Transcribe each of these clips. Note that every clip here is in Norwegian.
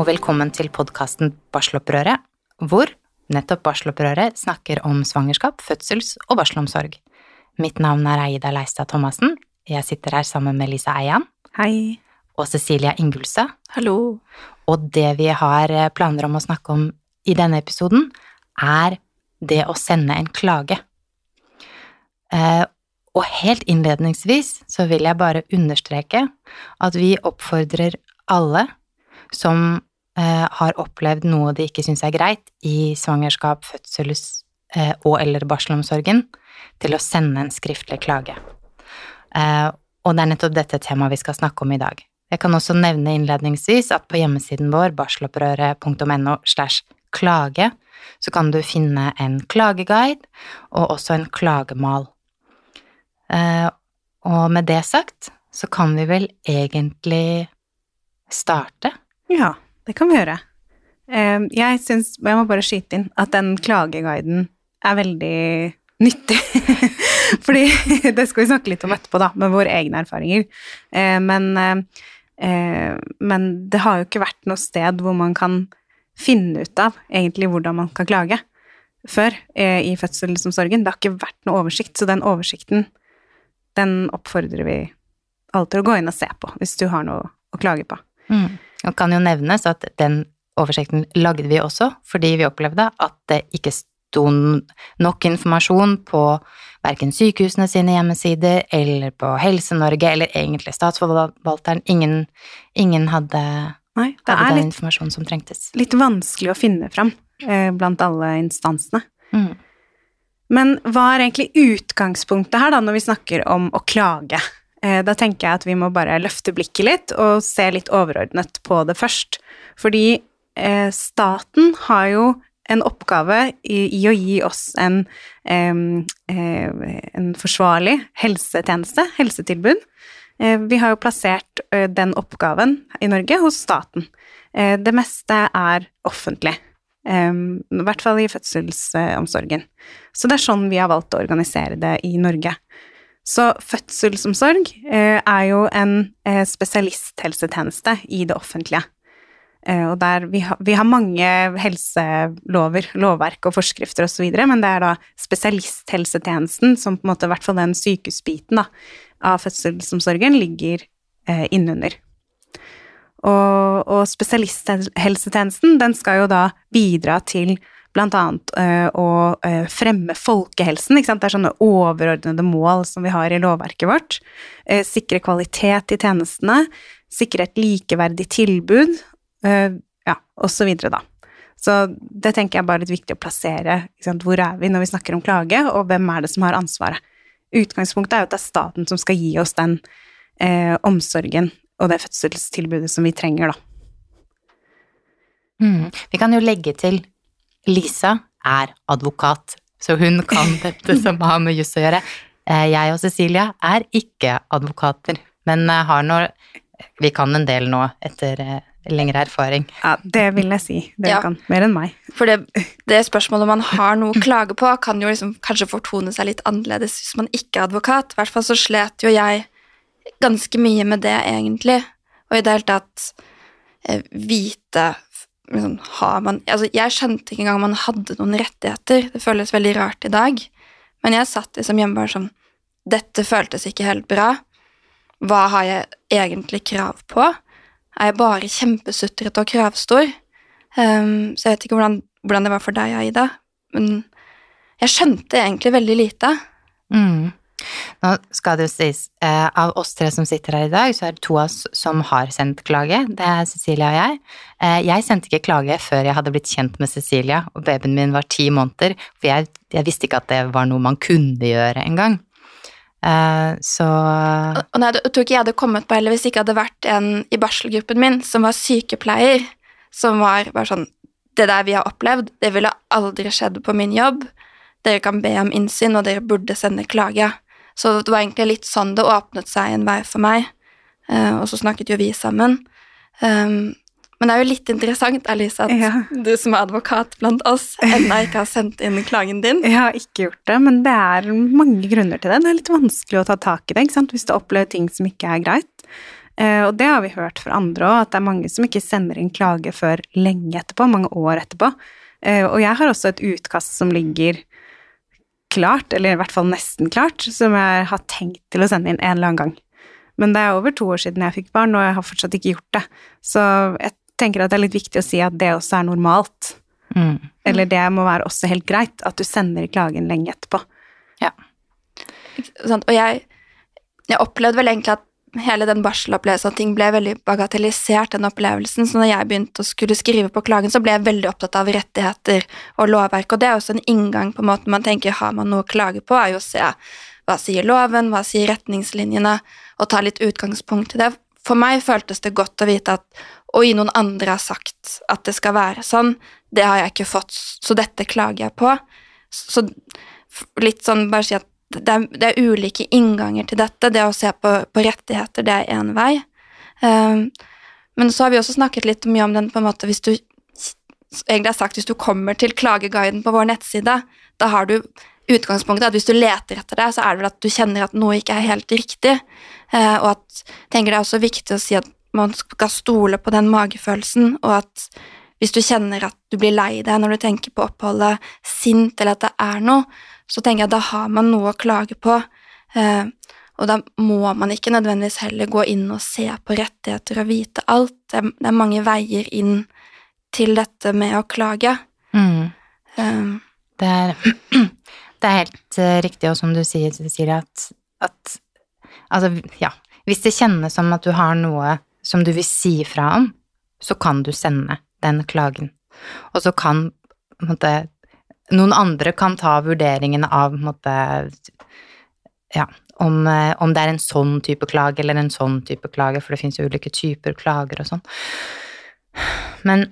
og velkommen til podkasten Barselopprøret, hvor nettopp Barselopprøret snakker om svangerskap, fødsels- og barselomsorg. Mitt navn er Aida Leistad Thomassen. Jeg sitter her sammen med Lisa Eian Hei. og Cecilia Ingulse. Hallo. Og det vi har eh, planer om å snakke om i denne episoden, er det å sende en klage. Eh, og helt innledningsvis så vil jeg bare understreke at vi oppfordrer alle som har opplevd noe de ikke syns er greit i svangerskap, fødsel eh, og eller barselomsorgen, til å sende en skriftlig klage. Eh, og det er nettopp dette temaet vi skal snakke om i dag. Jeg kan også nevne innledningsvis at på hjemmesiden vår, barselopprøret.no slash klage, så kan du finne en klageguide og også en klagemal. Eh, og med det sagt, så kan vi vel egentlig starte? Ja, det kan vi gjøre. Eh, Jeg syns, jeg må bare skyte inn, at den klageguiden er veldig nyttig. Fordi det skal vi snakke litt om etterpå, da, med våre egne erfaringer. Eh, Men, eh, eh, men det har jo ikke vært noe sted hvor man kan finne ut av egentlig hvordan man kan klage før eh, i fødselsomsorgen. Det har ikke vært noe oversikt, så den oversikten, den oppfordrer vi alle til å gå inn og se på hvis du har noe å klage på. Mm. Og kan jo nevnes at den oversikten lagde vi også fordi vi opplevde at det ikke sto nok informasjon på verken sykehusene sine hjemmesider eller på Helse-Norge eller egentlig statsforvalteren. Ingen, ingen hadde, Nei, det hadde den litt, informasjonen som trengtes. litt vanskelig å finne fram eh, blant alle instansene. Mm. Men hva er egentlig utgangspunktet her, da, når vi snakker om å klage? Eh, da tenker jeg at vi må bare løfte blikket litt og se litt overordnet på det først. Fordi eh, staten har jo en oppgave i, å gi oss en, eh, en forsvarlig helsetjeneste, helsetilbud. Vi har jo plassert den oppgaven i Norge hos staten. Det meste er offentlig. I hvert fall i fødselsomsorgen. Så det er sånn vi har valgt å organisere det i Norge. Så fødselsomsorg eh, er jo en eh, spesialisthelsetjeneste i det offentlige. Eh, og der vi, har- vi har mange helselover, lovverk og forskrifter osv., men det er da spesialisthelsetjenesten som på en måte, i hvert fall den sykehusbiten da, av fødselsomsorgen, ligger eh, innunder. Og, og spesialisthelsetjenesten, den skal jo da bidra til blant annet eh, å eh, fremme folkehelsen. Det er sånne overordnede mål som vi har i lovverket vårt. Eh, sikre kvalitet i tjenestene, sikre et likeverdig tilbud, ja, videre, da. Så det tenker jeg bare er litt viktig å plassere. Hvor er vi når vi snakker om klage, og hvem er det som har ansvaret? Utgangspunktet er jo at det er staten som skal gi oss den eh, omsorgen og det fødselstilbudet som vi trenger, da. Mm. Vi kan jo legge til Lisa er advokat, så hun kan dette som har med juss å gjøre. Eh, Jeg og Cecilia er ikke advokater, men eh, har nå Vi kan en del nå etter eh, lengre erfaring. Ja, det vil jeg si. Dere Ja. kan mer enn meg. For det, det spørsmålet man har noe å klage på, kan jo liksom kanskje fortone seg litt annerledes hvis man ikke er advokat. I hvert fall så slet jo jeg ganske mye med det, egentlig. Og i det hele tatt vite liksom, har man, altså, Jeg skjønte ikke engang man hadde noen rettigheter. Det føles veldig rart i dag. Men jeg satt liksom hjemme bare sånn Dette føltes ikke helt bra. Hva har jeg egentlig krav på? Er jeg bare kjempesutrete og kravstor? Um, så jeg vet ikke hvordan, hvordan det var for deg, Aida. Men jeg skjønte egentlig veldig lite. Mm. Nå skal det jo sies, eh, av oss tre som sitter her i dag, så er det to av oss som har sendt klage. Det er Cecilia og jeg. Eh, jeg sendte ikke klage før jeg hadde blitt kjent med Cecilia, og babyen min var ti måneder, for jeg, jeg visste ikke at det var noe man kunne gjøre engang. Eh, så Og nei, jeg tror ikke jeg hadde kommet på heller hvis det ikke hadde vært en i barselgruppen min som var sykepleier, som var bare sånn Det der vi har opplevd, det ville aldri skjedd på min jobb. Dere kan be om innsyn, og dere burde sende klage. Så det var egentlig litt sånn det åpnet seg en vei for meg. Eh, og så snakket jo vi sammen. Um, men det er jo litt interessant, Alice, at Ja. du som er advokat blant oss, ennå ikke har sendt inn klagen din. Jeg har ikke gjort det, men det er mange grunner til det. Det er litt vanskelig å ta tak i det, ikke sant? hvis du opplever ting som ikke er greit. Eh, og det har vi hørt fra andre òg, at det er mange som ikke sender inn klage før lenge etterpå, mange år etterpå. Eh, og jeg har også et utkast som ligger klart, eller i hvert fall nesten klart, som jeg har tenkt til å sende inn en eller annen gang. Men det er over to år siden jeg fikk barn, og jeg har fortsatt ikke gjort det. Så jeg tenker at det er litt viktig å si at det også er normalt. Mm. Eller det må være også helt greit, at du sender klagen lenge etterpå. Ja. Og jeg, jeg opplevde vel egentlig at hele den barselopplevelsen, og ting ble veldig bagatellisert, den opplevelsen. Så når jeg begynte å skulle skrive på klagen, så ble jeg veldig opptatt av rettigheter og lovverk. Og det er også en inngang på en måte man tenker har man noe å klage på, er jo å se hva sier loven, hva sier retningslinjene, og ta litt utgangspunkt i det. For meg føltes det godt å vite at oi, noen andre har sagt at det skal være sånn, det har jeg ikke fått, så dette klager jeg på. Så litt sånn bare si at det er, det er ulike innganger til dette. Det å se på, på rettigheter, det er én vei. Um, men så har vi også snakket litt mye om den på en måte hvis du egentlig har sagt hvis du kommer til klageguiden på vår nettside, da har du utgangspunktet at hvis du leter etter det, så er det vel at du kjenner at noe ikke er helt riktig. Uh, og at tenker det er også viktig å si at man skal stole på den magefølelsen, og at hvis du kjenner at du blir lei deg når du tenker på oppholdet, sint eller at det er noe, så tenker jeg at da har man noe å klage på. Eh, og da må man ikke nødvendigvis heller gå inn og se på rettigheter og vite alt. Det er, det er mange veier inn til dette med å klage. Mm. Um, Det er, det er helt eh, riktig, og som du sier, Cecilie, at, at Altså, ja. Hvis det kjennes som at du har noe som du vil si fra om, så kan du sende den klagen. Og så kan måte, noen andre kan ta vurderingene av måte, ja, om, eh, om det er en sånn type klage eller en sånn type klage, for det finnes jo ulike typer klager og sånn. Men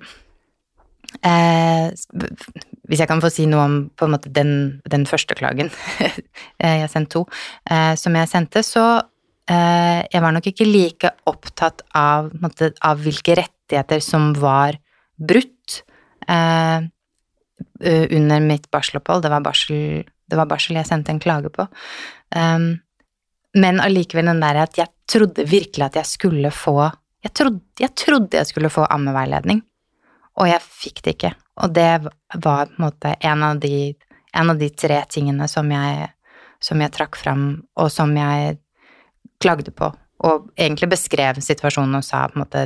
eh, hvis jeg kan få si noe om på en måte den, den første klagen eh, Jeg sendte to. Eh, som jeg sendte, så eh, Jeg var nok ikke like opptatt av, måte, av hvilke rettigheter som var brutt eh, under mitt barselopphold. Det var barsel, det var barsel jeg sendte en klage på. Um, men allikevel den der at jeg trodde virkelig at jeg skulle få jeg trodde, jeg trodde jeg skulle få ammeveiledning, og jeg fikk det ikke. Og det var på en måte en av de, en av de tre tingene som jeg, som jeg trakk fram, og som jeg klagde på. Og egentlig beskrev situasjonen og sa på en måte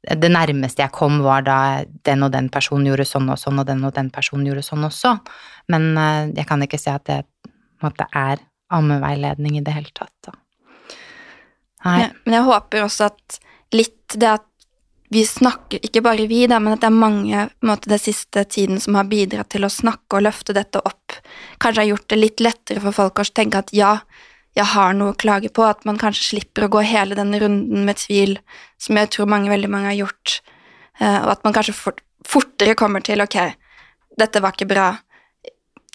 Det nærmeste jeg kom, var da den og den personen gjorde sånn og sånn, og den og den personen gjorde sånn også. Men eh, jeg kan ikke se at det måte er ammeveiledning i det hele tatt. Nei. Men jeg håper også at litt det at vi snakker, ikke bare vi, da, men at det er mange den siste tiden som har bidratt til å snakke og løfte dette opp, kanskje har gjort det litt lettere for folk å tenke at ja, jeg har noe å klage på, at man kanskje slipper å gå hele den runden med tvil, som jeg tror mange, veldig mange har gjort, eh, og at man kanskje fort, fortere kommer til ok, dette var ikke bra,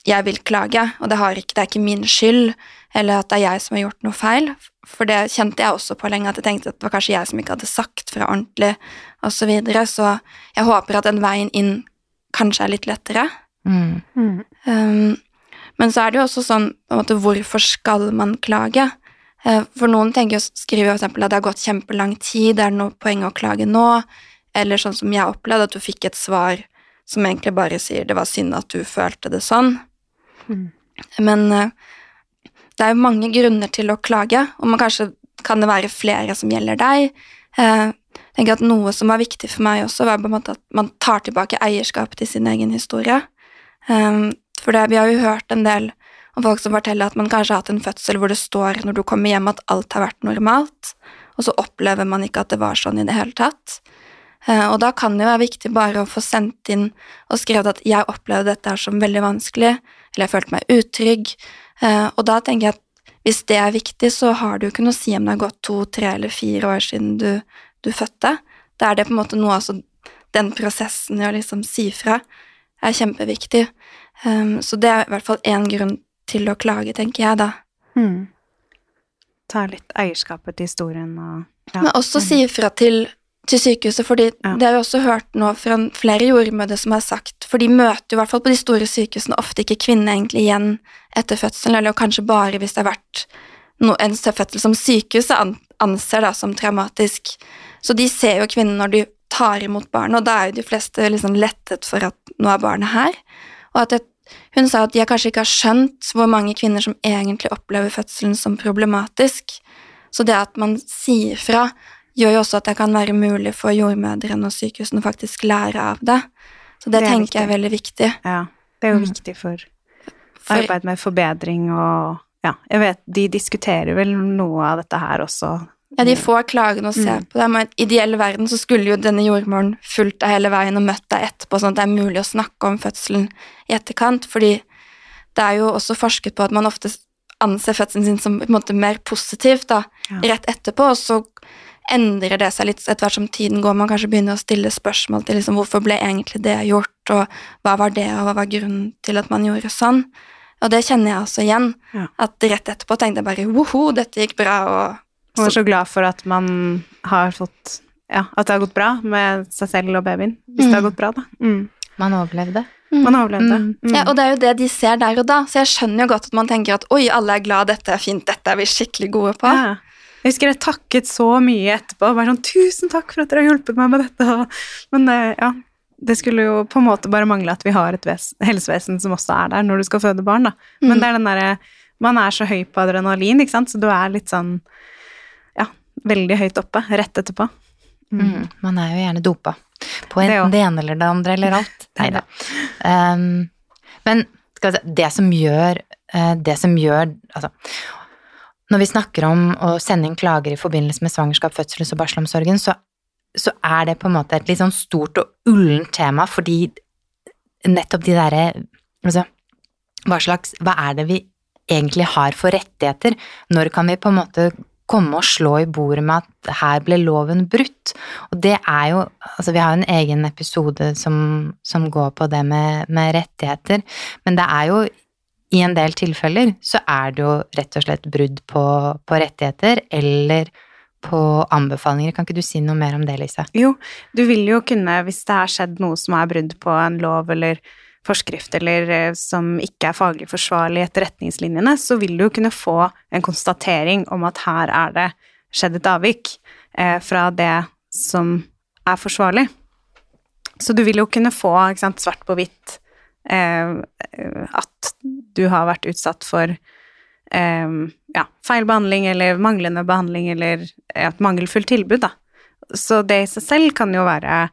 jeg vil klage, og det, har ikke, det er ikke min skyld, eller at det er jeg som har gjort noe feil, for det kjente jeg også på lenge, at jeg tenkte at det var kanskje jeg som ikke hadde sagt fra ordentlig, og så videre, så jeg håper at den veien inn kanskje er litt lettere. Mm. Um, men så er det jo også sånn på en måte, hvorfor skal man klage? Eh, For noen tenker skriver f.eks. for eksempel at det har gått kjempelang tid, er det noe poeng å klage nå? Eller sånn som jeg opplevde, at du fikk et svar som egentlig bare sier det var synd at du følte det sånn. Mm. Men eh, det er jo mange grunner til å klage, og man kanskje kan det være flere som gjelder deg. Eh, Jeg tenker at Noe som var viktig for meg også, var på en måte at man tar tilbake eierskap til sin egen historie. For det, vi har jo hørt en del om folk som forteller at man kanskje har hatt en fødsel hvor det står når du kommer hjem at alt har vært normalt, og så opplever man ikke at det var sånn i det hele tatt. Eh, og da kan det jo være viktig bare å få sendt inn og skrevet at 'jeg opplevde dette her som veldig vanskelig', eller 'jeg følte meg utrygg'. Eh, og da tenker jeg at hvis det er viktig, så har du jo ikke noe å si om det har gått to, tre eller fire år siden du, du fødte. Da er det på en måte noe altså Den prosessen i å liksom si fra er kjempeviktig. Um, så det er i hvert fall én grunn til å klage, tenker jeg, da. Mm. Ta litt eierskapet til historien og ja. Men også si ifra til, til sykehuset, fordi Ja. det har vi også hørt nå fra flere jordmødre som har sagt, for de møter jo i hvert fall på de store sykehusene ofte ikke kvinnene egentlig igjen etter fødselen, eller kanskje bare hvis det har vært no, en fødsel som sykehuset anser da som traumatisk. Så de ser jo kvinnen når de tar imot barnet, og da er jo de fleste liksom lettet for at nå er barnet her. Og at et, hun sa at de kanskje ikke har skjønt hvor mange kvinner som egentlig opplever fødselen som problematisk. Så det at man sier fra, gjør jo også at det kan være mulig for jordmødrene og sykehusene å faktisk lære av det. Så det, Det er tenker viktig. jeg er veldig viktig. Ja, det er jo Mm. viktig for For, arbeid med forbedring og Ja, jeg vet de diskuterer vel noe av dette her også. Ja, de får klagene og ser Mm. på dem. i ideell verden så skulle jo denne jordmoren fulgt deg hele veien og møtt deg etterpå, sånn at det er mulig å snakke om fødselen i etterkant, fordi det er jo også forsket på at man ofte anser fødselen sin som på en måte mer positivt da, Ja. rett etterpå, og så endrer det seg litt etter hvert som tiden går. Man kanskje begynner å stille spørsmål til liksom, hvorfor ble egentlig det gjort, og hva var det, og hva var grunnen til at man gjorde sånn. Og det kjenner jeg også igjen. Ja. At rett etterpå tenkte jeg bare woho, dette gikk bra, og Og er så glad for at man har fått Ja, at det har gått bra med seg selv og babyen. Hvis det har Mm. gått bra, da. Mm. Man overlevde. Man overlevde. Mm. Mm. Ja, og det er jo det de ser der og da, så jeg skjønner jo godt at man tenker at oi, alle er glad, dette er fint, dette er vi skikkelig gode på. Ja. Jeg husker jeg takket så mye etterpå. Bare sånn 'Tusen takk for at dere har hjulpet meg med dette.' Men det, ja, det skulle jo på en måte bare mangle at vi har et helsevesen som også er der når du skal føde barn, da. Men Mm. det er den derre Man er så høy på adrenalin, ikke sant, så du er litt sånn veldig høyt oppe rett etterpå. Mm. Man er jo gjerne dopa på enten det, det, ene eller det andre eller alt. Nei da. Um, men si, det som gjør eh, Det som gjør Altså, når vi snakker om å sende inn klager i forbindelse med svangerskap, fødsels- og barselomsorgen, så, så er det på en måte et litt sånn stort og ullent tema, fordi nettopp de derre Altså, hva slags Hva er det vi egentlig har for rettigheter? Når kan vi på en måte komme og slå i bordet med at her ble loven brutt? Og det er jo Altså, vi har jo en egen episode som, som går på det med, med rettigheter, men det er jo i en del tilfeller så er det jo rett og slett brudd på, på rettigheter eller på anbefalinger. Kan ikke du si noe mer om det, Lise? Jo, du vil jo kunne, hvis det har skjedd noe som er brudd på en lov eller forskrift, eller eh, som ikke er faglig forsvarlig etter retningslinjene, så vil du kunne få en konstatering om at her er det skjedd et avvik eh, fra det som er forsvarlig. Så du vil jo kunne få sant, svart på hvitt eh, at du har vært utsatt for eh, ja, feil behandling eller manglende behandling eller et mangelfullt tilbud, da. Så det i seg selv kan jo være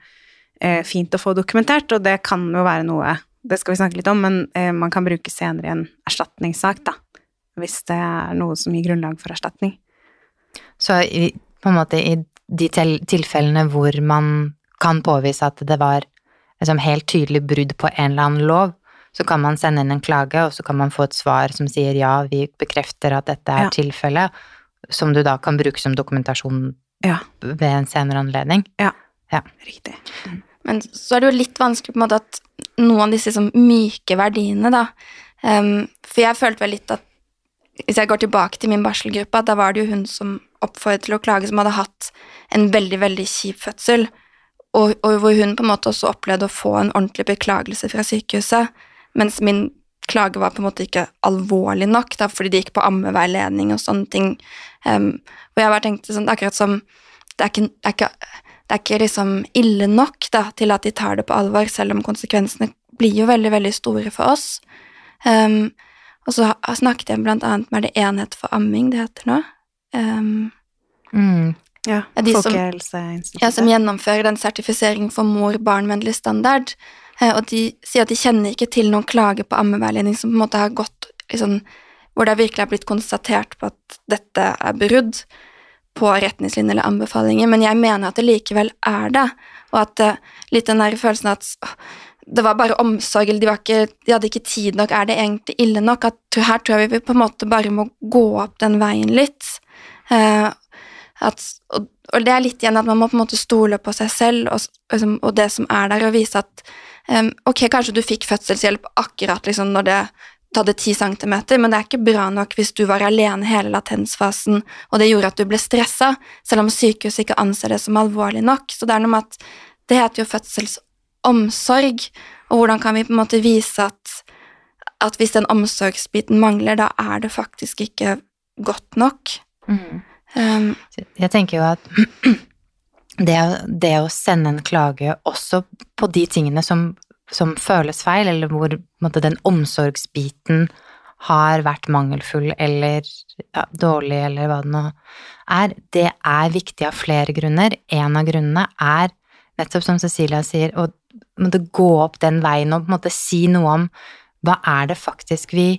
eh, fint å få dokumentert, og det kan jo være noe Det skal vi snakke litt om, men eh, man kan bruke senere i en erstatningssak, da. Hvis det er noe som gir grunnlag for erstatning. Så i, på en måte i de til, tilfellene hvor man kan påvise at det var liksom helt tydelig brudd på en eller annen lov, så kan man sende inn en klage, og så kan man få et svar som sier ja, vi bekrefter at dette er Ja. tilfellet, som du da kan bruke som dokumentasjon Ja. ved en senere anledning. Ja, Riktig. Men så er det jo litt vanskelig på en måte at noen av disse sånn myke verdiene, da um, For jeg følte vel litt at Hvis jeg går tilbake til min barselgruppe, at da var det jo hun som oppfordret til å klage, som hadde hatt en veldig, veldig kjip fødsel, og, og hvor hun på en måte også opplevde å få en ordentlig beklagelse fra sykehuset, mens min klage var på en måte ikke alvorlig nok, da, fordi det gikk på ammeveiledning og sånne ting. Um, og jeg bare tenkte sånn, akkurat som det er ikke, det er ikke, det er ikke liksom ille nok da, til at de tar det på alvor, selv om konsekvensene blir jo veldig, veldig store for oss. Um, og så snakket jeg blant annet med det Enhet for amming, det heter nå. Um, Mm. Ja, de som- ja, som gjennomfører den sertifiseringen for mor-barn-vennlig standard. Eh, og de sier at de kjenner ikke til noen klage på ammeveiledning som på en måte har gått liksom, Hvor det virkelig har blitt konstatert på at dette er brudd på retningslinjer eller anbefalinger, men jeg mener at det likevel er det, og at eh, litt den der følelsen at det var bare omsorg, eller de, ikke, de hadde ikke tid nok, er det egentlig ille nok? At her tror jeg vi på en måte bare må gå opp den veien litt. Eh, at, og, og det er litt igjen at man må på en måte stole på seg selv og, liksom, og det som er der, og vise at em, ok, kanskje du fikk fødselshjelp akkurat liksom når det hadde ti centimeter, men det er ikke bra nok hvis du var alene hele latensfasen, og det gjorde at du ble stressa, selv om sykehuset ikke anser det som alvorlig nok. Så det er noe med at det heter jo fødselsomsorg, og hvordan kan vi på en måte vise at, at hvis den omsorgsbiten mangler, da er det faktisk ikke godt nok. Mm. Um, Jeg tenker jo at det, det å sende en klage også på de tingene som, som føles feil, eller hvor måte, den omsorgsbiten har vært mangelfull eller ja, dårlig, eller hva det nå er, det er viktig av flere grunner. En av grunnene er nettopp som Cecilia sier, å måtte gå opp den veien og på en måte si noe om hva er det faktisk vi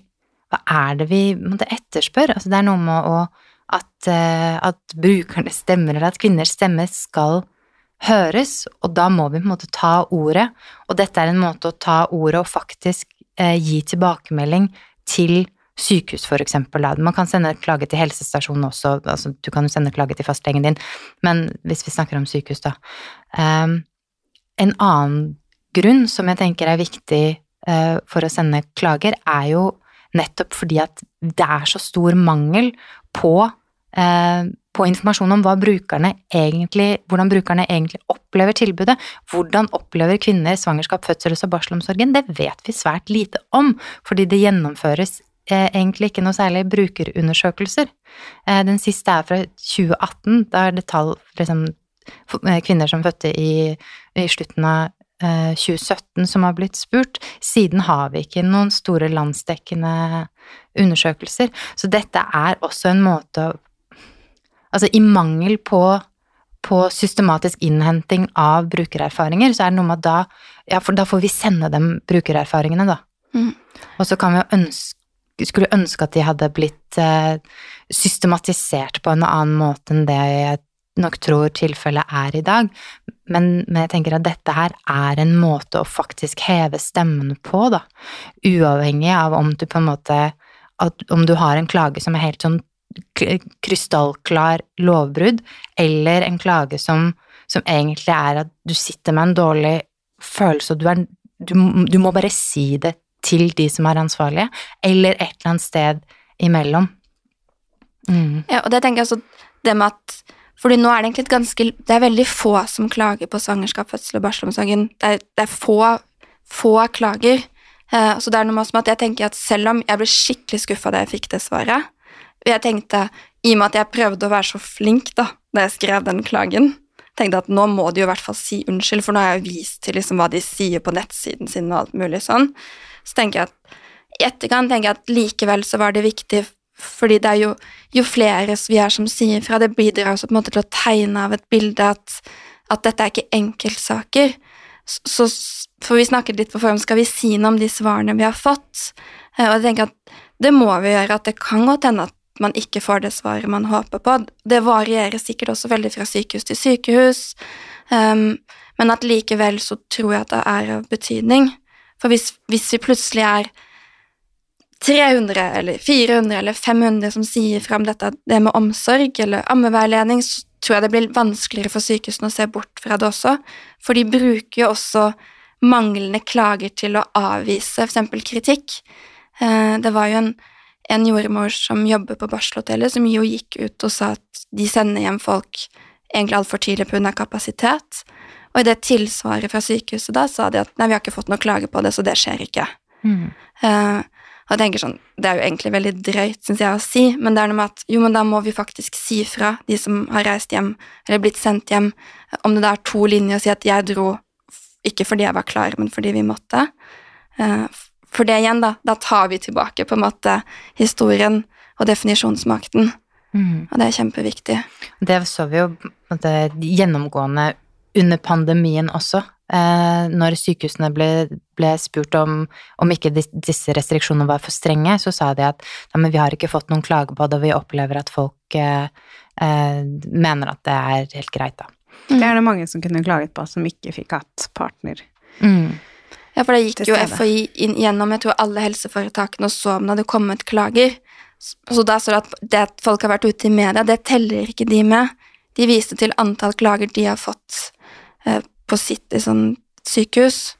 Hva er det vi måtte etterspør? Altså det er noe med å at, eh, at brukernes stemmer, eller at kvinners stemmer, skal høres, og da må vi på en måte ta ordet, og dette er en måte å ta ordet og faktisk eh, gi tilbakemelding til sykehus, for eksempel. Man kan sende klage til helsestasjonen også, altså du kan jo sende klage til fastlegen din, men hvis vi snakker om sykehus, da. Um, en annen grunn som jeg tenker er viktig uh, for å sende klager, er jo nettopp fordi at det er så stor mangel på, på informasjon om hva brukerne egentlig, hvordan brukerne egentlig opplever tilbudet. Hvordan opplever kvinner svangerskap, fødsels- og barselomsorgen? Det vet vi svært lite om, fordi det gjennomføres eh, egentlig ikke noe særlig brukerundersøkelser. Eh, den siste er fra 2018, da er det tall liksom, eh, kvinner som fødte i, i slutten av eh, 2017 som har blitt spurt. Siden har vi ikke noen store landsdekkende undersøkelser. Så dette er også en måte å Altså i mangel på, på systematisk innhenting av brukererfaringer, så er det noe med at da Ja, da får vi sende dem brukererfaringene, da. Mm. Og så kan vi jo ønske skulle ønske at de hadde blitt eh, systematisert på en annen måte enn det jeg nok tror tilfellet er i dag. Men, men jeg tenker at dette her er en måte å faktisk heve stemmen på, da. Uavhengig av om du på en måte at, Om du har en klage som er helt sånn krystallklar lovbrudd, eller en klage som, som egentlig er at du sitter med en dårlig følelse, og du er du, du må bare si det til de som er ansvarlige, eller et eller annet sted imellom. Mm. Ja, og det tenker jeg også det med at fordi nå er det egentlig et ganske Det er veldig få som klager på svangerskap, fødsel og barselomsorgen. Det det er få, få klager. Eh, så det er noe med at jeg tenker at selv om jeg ble skikkelig skuffa da jeg fikk det svaret Jeg tenkte, i og med at jeg prøvde å være så flink da da jeg skrev den klagen, tenkte at nå må de jo i hvert fall si unnskyld, for nå har jeg vist til liksom hva de sier på nettsiden sin og alt mulig sånn. Så tenker jeg at i etterkant tenker jeg at likevel så var det viktig fordi det er jo, jo flere vi er som sier fra, det bidrar også på en måte til å tegne av et bilde at, at dette er ikke enkeltsaker. Så, for vi snakket litt på forhånd, skal vi si noe om de svarene vi har fått? Eh, Og jeg tenker at det må vi gjøre, at det kan godt hende at man ikke får det svaret man håper på. Det varierer sikkert også veldig fra sykehus til sykehus, um, men at likevel så tror jeg at det er av betydning. For hvis, hvis vi plutselig er 300 eller 400 eller 500 som sier fram dette det med omsorg eller ammeveiledning, så tror jeg det blir vanskeligere for sykehusene å se bort fra det også. For de bruker jo også manglende klager til å avvise f.eks. kritikk. Eh, Det var jo en, en jordmor som jobber på barselhotellet, som jo gikk ut og sa at de sender hjem folk egentlig altfor tidlig pga. kapasitet. Og i det tilsvaret fra sykehuset da sa de at nei, vi har ikke fått noe klage på det, så det skjer ikke. Mm. Uh, og jeg tenker sånn, Det er jo egentlig veldig drøyt, syns jeg, å si, men det er noe med at jo, men da må vi faktisk si fra, de som har reist hjem eller blitt sendt hjem, om det da er to linjer, og si at jeg dro ikke fordi jeg var klar, men fordi vi måtte. Eh, for det igjen, da, da tar vi tilbake på en måte historien og definisjonsmakten, Mm. og det er kjempeviktig. Det så vi jo måte, gjennomgående under pandemien også. Eh, når sykehusene ble, ble spurt om, om ikke dis, disse restriksjonene var for strenge, så sa de at ja, men vi har ikke fått noen klage på det, og vi opplever at folk eh, eh, mener at det er helt greit, da. Det er det mange som kunne klaget på, som ikke fikk hatt partner. Mm. Ja, for da gikk jo. FHI inn gjennom jeg tror alle helseforetakene og så om det hadde kommet klager. Så så da står det at det at folk har vært ute i media, det teller ikke de med. De viste til antall klager de har fått eh, på sitt i sånn sykehus.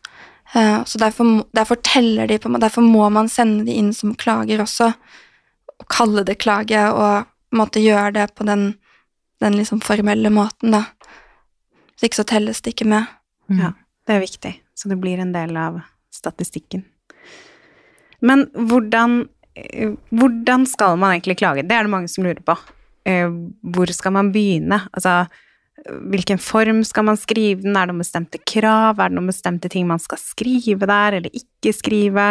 Eh, så derfor, derfor teller de på meg. Derfor må man sende de inn som klager også. Og kalle det klage, og måtte gjøre det på den, den liksom formelle måten, da. Så ikke så telles det ikke med. Ja. Det er viktig, så det blir en del av statistikken. Men hvordan eh, hvordan skal man egentlig klage? Det er det mange som lurer på. Eh, hvor skal man begynne? Altså, hvilken form skal man skrive den? Er det noen bestemte krav? Er det noen bestemte ting man skal skrive der, eller ikke skrive?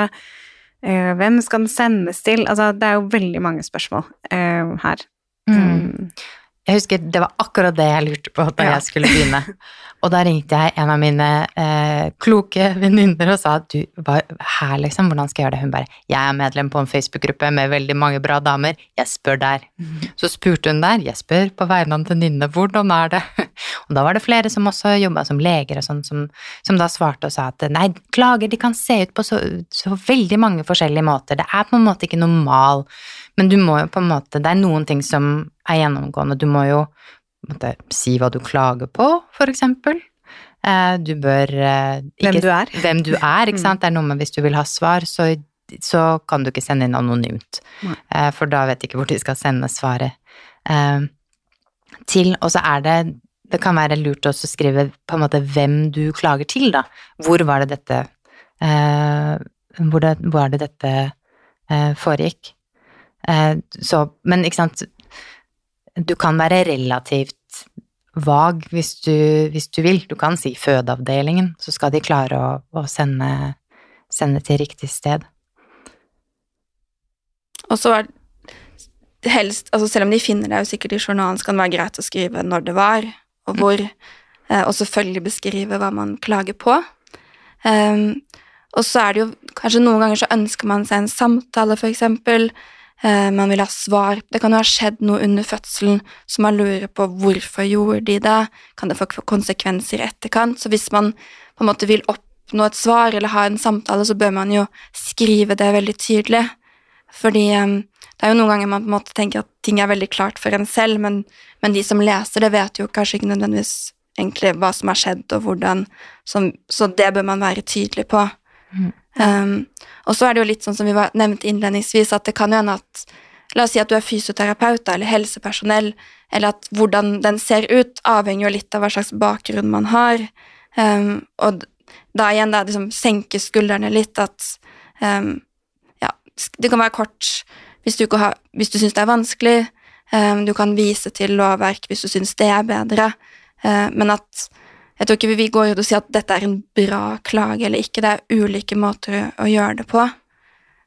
Eh, hvem skal den sendes til? Altså, det er jo veldig mange spørsmål her. Mm. Jeg husker det var akkurat det jeg lurte på da Ja. jeg skulle begynne. Og da ringte jeg en av mine eh, kloke venninner og sa at du, hva, her liksom, hvordan skal jeg gjøre det? Hun bare, jeg er medlem på en Facebook-gruppe med veldig mange bra damer, jeg spør der. Så spurte hun der, jeg spør på vegne av en venninne, hvordan er det? Og da var det flere som også jobbet som leger og sånn, som, som da svarte og sa at nei, klager de kan se ut på så, så veldig mange forskjellige måter, det er på en måte ikke normal, men du må jo på en måte, det er noen ting som er gjennomgående, du må jo på en måte, si hva du klager på, for eksempel. Eh, du bør ikke, Hvem du er. Hvem du er, ikke sant. Det er noe med hvis du vil ha svar, så, så kan du ikke sende inn anonymt. Nei. Eh, for da vet de ikke hvor de skal sende svaret eh, til. Og så er det Det kan være lurt også å skrive på en måte hvem du klager til, da. Hvor var det dette eh, hvor, det, hvor er det dette eh, foregikk? Eh, så, men ikke sant Du kan være relativt vag hvis du, hvis du vil. Du kan si fødeavdelingen, så skal de klare å, å sende, sende til riktig sted. Og så er helst altså Selv om de finner det jo sikkert i journalen, så kan det være greit å skrive når det var, og hvor, eh, og selvfølgelig beskrive hva man klager på. Um, og så er det jo kanskje noen ganger så ønsker man seg en samtale. Eh, man vil ha svar. Det kan jo ha skjedd noe under fødselen, så man lurer på hvorfor gjorde de det. Kan det få konsekvenser i etterkant? Så hvis man på en måte vil oppnå et svar eller ha en samtale, så bør man jo skrive det veldig tydelig. Fordi um, det er jo noen ganger man på en måte tenker at ting er veldig klart for en selv, men, men de som leser det, vet jo kanskje ikke nødvendigvis egentlig hva som har skjedd, og hvordan. Så, så det bør man være tydelig på. Um, og så er det jo litt sånn som vi var nevnt innledningsvis, at det kan hende at La oss si at du er fysioterapeut eller helsepersonell, eller at hvordan den ser ut, avhenger jo litt av hva slags bakgrunn man har. Um, og da igjen, da liksom senke skuldrene litt, at um, ja, det kan være kort hvis du, har, du syns det er vanskelig. Um, du kan vise til lovverk hvis du syns det er bedre. Uh, men at jeg tror ikke vi går ut og sier at dette er en bra klage eller ikke. Det er ulike måter å, gjøre det på.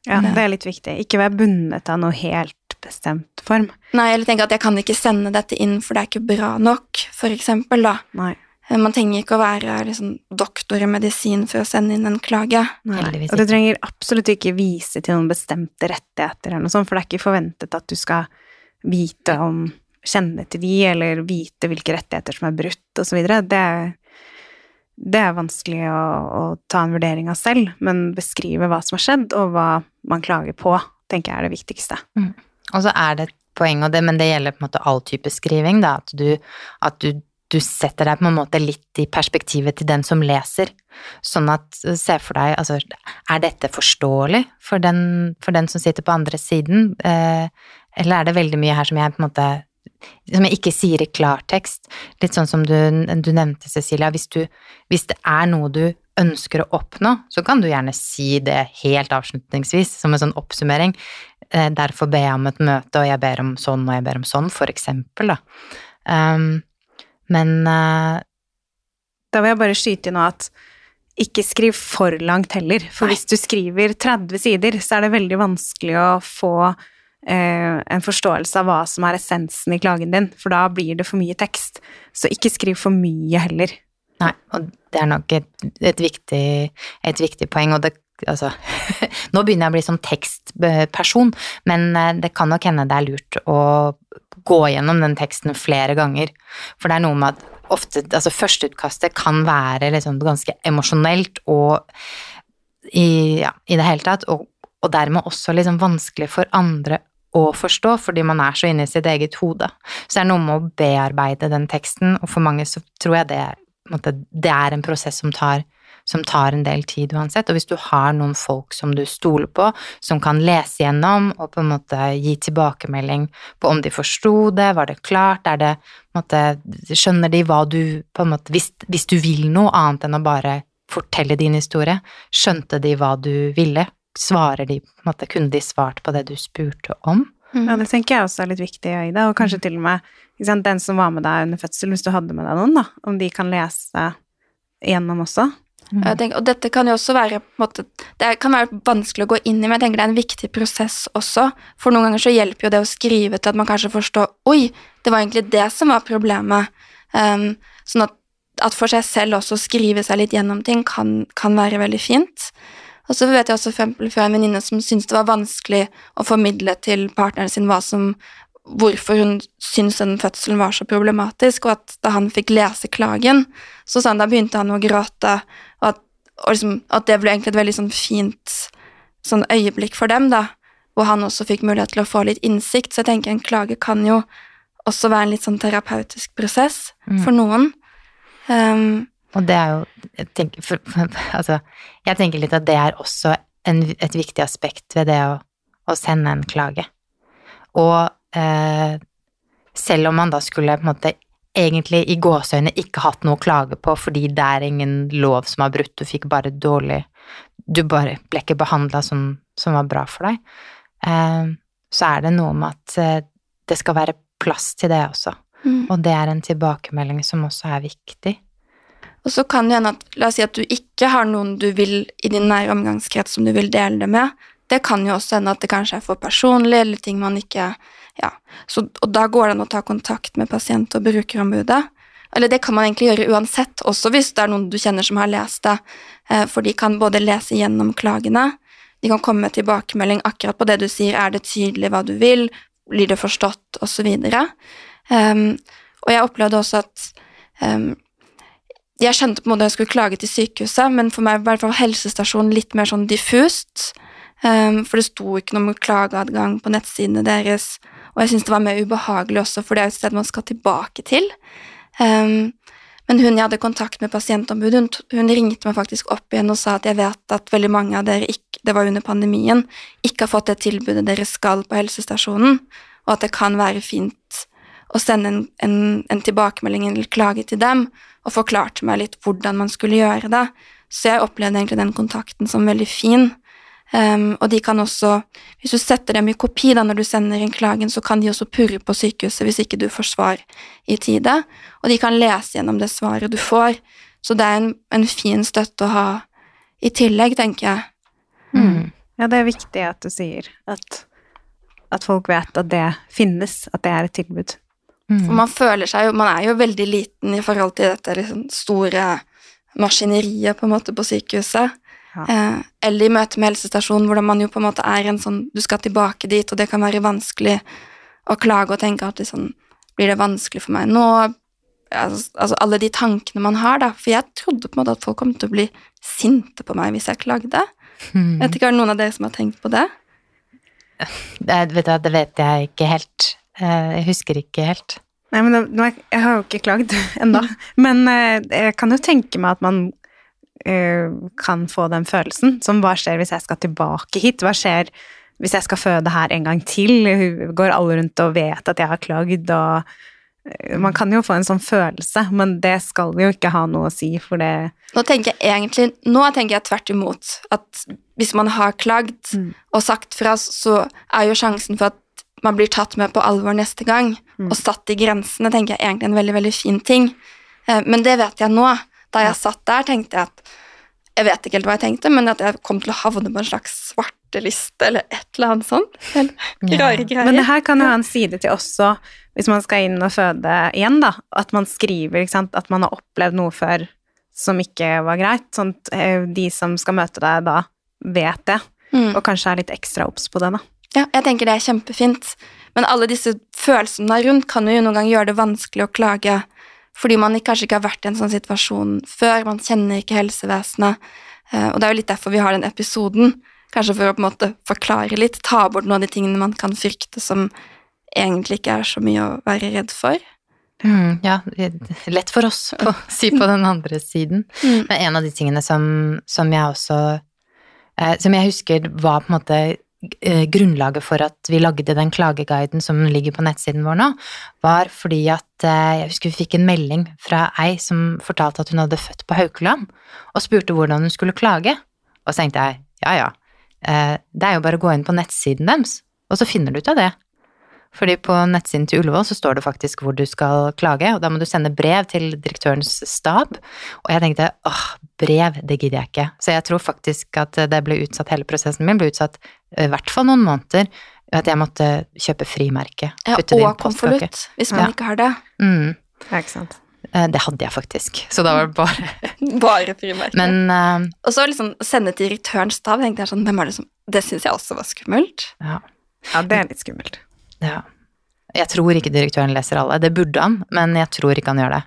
Ja, det er litt viktig. Ikke være bundet av noe helt bestemt form. Nei, eller tenke at jeg kan ikke sende dette inn, for det er ikke bra nok, for eksempel, da. Nei. Eh, Man trenger ikke å være liksom, doktor i medisin for å sende inn en klage. Nei. Og du trenger absolutt ikke vise til noen bestemte rettigheter eller noe sånt, for det er ikke forventet at du skal vite om Kjenne til de, eller vite hvilke rettigheter som er brutt, videre. Det, det er vanskelig å, å ta en vurdering av selv, men beskrive hva som har skjedd, og hva man klager på, tenker jeg er det viktigste. Og så er det et poeng, og det, men det gjelder på en måte all type skriving, da, at du, at du, du setter deg på en måte litt i perspektivet til den som leser. Sånn at, se for deg, altså, er dette forståelig for den, for den som sitter på andre siden, eh, eller er det veldig mye her som jeg på en måte som jeg ikke sier i klartekst, litt sånn som du, du nevnte, Cecilia, hvis, du, hvis det er noe du ønsker å oppnå, så kan du gjerne si det helt avslutningsvis, som en sånn oppsummering. Eh, derfor ber jeg om et møte, og jeg ber om sånn, og jeg ber om sånn, for eksempel, da. Um, men uh, Da vil jeg bare skyte inn at ikke skriv for langt heller, for Nei. hvis du skriver 30 sider, så er det veldig vanskelig å få en forståelse av hva som er essensen i klagen din, for da blir det for mye tekst. Så ikke skriv for mye heller. Nei, og det er nok et, et, viktig, et viktig poeng, og det Altså, nå begynner jeg å bli sånn tekstperson, men eh, det kan nok hende det er lurt å gå gjennom den teksten flere ganger. For det er noe med at ofte Altså, førsteutkastet kan være liksom ganske emosjonelt og i, ja, i det hele tatt, og, og dermed også liksom vanskelig for andre å forstå, fordi man er så inne i sitt eget hode. Så det er noe med å bearbeide den teksten, og for mange så tror jeg det, det er en prosess som tar, som tar en del tid uansett. Og hvis du har noen folk som du stoler på, som kan lese gjennom og på en måte gi tilbakemelding på om de forsto det, var det klart, er det måte, Skjønner de hva du på en måte hvis, hvis du vil noe annet enn å bare fortelle din historie, skjønte de hva du ville? Svarer de på en måte, Kunne de svart på det du spurte om? Mm. Ja, det tenker jeg også er litt viktig, Ida. Og kanskje til og med ikke sant, den som var med deg under fødsel, hvis du hadde med deg noen, da, om de kan lese gjennom også. Jeg tenker, og dette kan jo også være på en måte, Det kan være vanskelig å gå inn i, men jeg tenker det er en viktig prosess også. For noen ganger så hjelper jo det å skrive til at man kanskje forstår Oi, det var egentlig det som var problemet. Um, sånn at, at for seg selv også å skrive seg litt gjennom ting kan, kan være veldig fint. Og så vet jeg også for fra en venninne som syntes det var vanskelig å formidle til partneren sin hva som, hvorfor hun syntes den fødselen var så problematisk, og at da han fikk lese klagen, så sa han da begynte han å gråte, og at, og liksom, at det ble egentlig et veldig sånn fint sånn øyeblikk for dem, da, hvor han også fikk mulighet til å få litt innsikt. Så jeg tenker en klage kan jo også være en litt sånn terapeutisk prosess Mm. for noen. Um, Og det er jo jeg tenker, for, altså, jeg tenker litt at det er også en, et viktig aspekt ved det å, å sende en klage. Og eh, selv om man da skulle på en måte egentlig i gåseøyne ikke hatt noe å klage på fordi det er ingen lov som har brutt, du fikk bare dårlig Du bare ble ikke behandla som, som var bra for deg, eh, så er det noe med at eh, det skal være plass til det også. mm. Og det er en tilbakemelding som også er viktig. Og så kan det hende at La oss si at du ikke har noen du vil i din nære omgangskrets som du vil dele det med. Det kan jo også hende at det kanskje er for personlig, eller ting man ikke Ja. Så, og da går det an å ta kontakt med pasient- og brukerombudet. Eller det kan man egentlig gjøre uansett, også hvis det er noen du kjenner som har lest det. Eh, For de kan både lese gjennom klagene, de kan komme med tilbakemelding akkurat på det du sier, er det tydelig hva du vil, blir det forstått, osv. Um, og jeg opplevde også at um, jeg skjønte på en måte jeg skulle klage til sykehuset, men for meg var helsestasjonen litt mer sånn diffust. Um, for det sto ikke noe om klageadgang på nettsidene deres, og jeg syntes det var mer ubehagelig også, for det er et sted man skal tilbake til. Um, men hun jeg hadde kontakt med pasientombudet, hun, hun ringte meg faktisk opp igjen og sa at jeg vet at veldig mange av dere, ikke, det var under pandemien, ikke har fått det tilbudet dere skal på helsestasjonen, og at det kan være fint å sende en, en, en tilbakemelding eller klage til dem, og forklarte meg litt hvordan man skulle gjøre det. Så jeg opplevde egentlig den kontakten som veldig fin. Um, og de kan også, hvis du setter dem i kopi da når du sender inn klagen, så kan de også purre på sykehuset hvis ikke du får svar i tide, og de kan lese gjennom det svaret du får. Så det er en, en fin støtte å ha i tillegg, tenker jeg. Mm. Ja, det er viktig at du sier at, at folk vet at det finnes, at det er et tilbud. Mm. For man føler seg jo Man er jo veldig liten i forhold til dette liksom store maskineriet på en måte på sykehuset. Ja. Eh, eller i møte med helsestasjonen, hvordan man jo på en måte er en sånn Du skal tilbake dit, og det kan være vanskelig å klage og tenke at liksom, Blir det vanskelig for meg nå? Altså, altså alle de tankene man har, da. For jeg trodde på en måte at folk kom til å bli sinte på meg hvis jeg klagde. Mm. Jeg vet ikke, Er det noen av dere som har tenkt på det? Det, vet du, det vet jeg ikke helt. Eh, Jeg husker ikke helt. Nei, men det- Jeg har jo ikke klagd ennå, men eh, jeg kan jo tenke meg at man eh, kan få den følelsen. Som hva skjer hvis jeg skal tilbake hit? Hva skjer hvis jeg skal føde her en gang til? Går alle rundt og vet at jeg har klagd? og Man kan jo få en sånn følelse, men det skal jo ikke ha noe å si, for det Nå tenker jeg egentlig, nå tenker jeg tvert imot. At hvis man har klagd Mm. og sagt fra, så er jo sjansen for at man blir tatt med på alvor neste gang, Mm. og satt i grensene, tenker jeg egentlig er en veldig, veldig fin ting. Eh, Men det vet jeg nå. Da jeg satt der, tenkte jeg at Jeg vet ikke helt hva jeg tenkte, men at jeg kom til å havne på en slags svarteliste eller et eller annet sånt. Ja. rare greier. Men det her kan jo ha en side til også, hvis man skal inn og føde igjen, da. At man skriver at man har opplevd noe før som ikke var greit. Sånn at eh, de som skal møte deg da, vet det, Mm. og kanskje er litt ekstra obs på det, da. Ja, jeg tenker det er kjempefint. Men alle disse følelsene rundt kan jo noen gang gjøre det vanskelig å klage, fordi man kanskje ikke har vært i en sånn situasjon før, man kjenner ikke helsevesenet. Eh, Og det er jo litt derfor vi har den episoden, kanskje for å på en måte forklare litt, ta bort noen av de tingene man kan frykte som egentlig ikke er så mye å være redd for. Mm, ja, lett for oss å si på den andre siden. Mm. Men en av de tingene som, som jeg også eh, Som jeg husker var på en måte grunnlaget for at vi lagde den klageguiden som ligger på nettsiden vår nå, var fordi at eh, jeg husker vi fikk en melding fra ei som fortalte at hun hadde født på Haukeland, og spurte hvordan hun skulle klage. Og så tenkte jeg ja ja, eh, det er jo bare å gå inn på nettsiden deres, og så finner du ut av det. Fordi på nettsiden til Ullevål så står det faktisk hvor du skal klage, og da må du sende brev til direktørens stab. Og jeg tenkte åh, brev, det gidder jeg ikke. Så jeg tror faktisk at det ble utsatt, hele prosessen min ble utsatt i hvert fall noen måneder. At jeg måtte kjøpe frimerke. Ja, og konvolutt, hvis man Ja. ikke har det. Mm, Ja, ikke sant. eh, det hadde jeg faktisk. Så da var det bare Bare frimerke. Men uh, og så liksom sende til direktørens stab, tenkte jeg sånn, hvem er det som Det syns jeg også var skummelt. ja. Ja, det er litt skummelt. Ja. Jeg tror ikke direktøren leser alle. Det burde han, men jeg tror ikke han gjør det.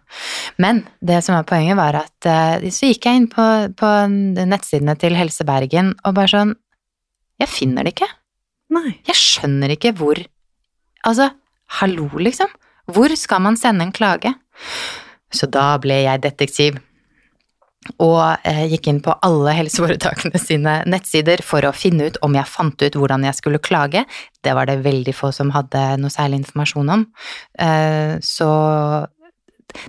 Men det som er poenget, var at eh, så gikk jeg inn på, på nettsidene til Helse Bergen og bare sånn Jeg finner det ikke. Nei. Jeg skjønner ikke hvor Altså, hallo, liksom. Hvor skal man sende en klage? Så da ble jeg detektiv og eh, gikk inn på alle helseforetakene sine nettsider for å finne ut om jeg fant ut hvordan jeg skulle klage. Det var det veldig få som hadde noe særlig informasjon om. Eh, så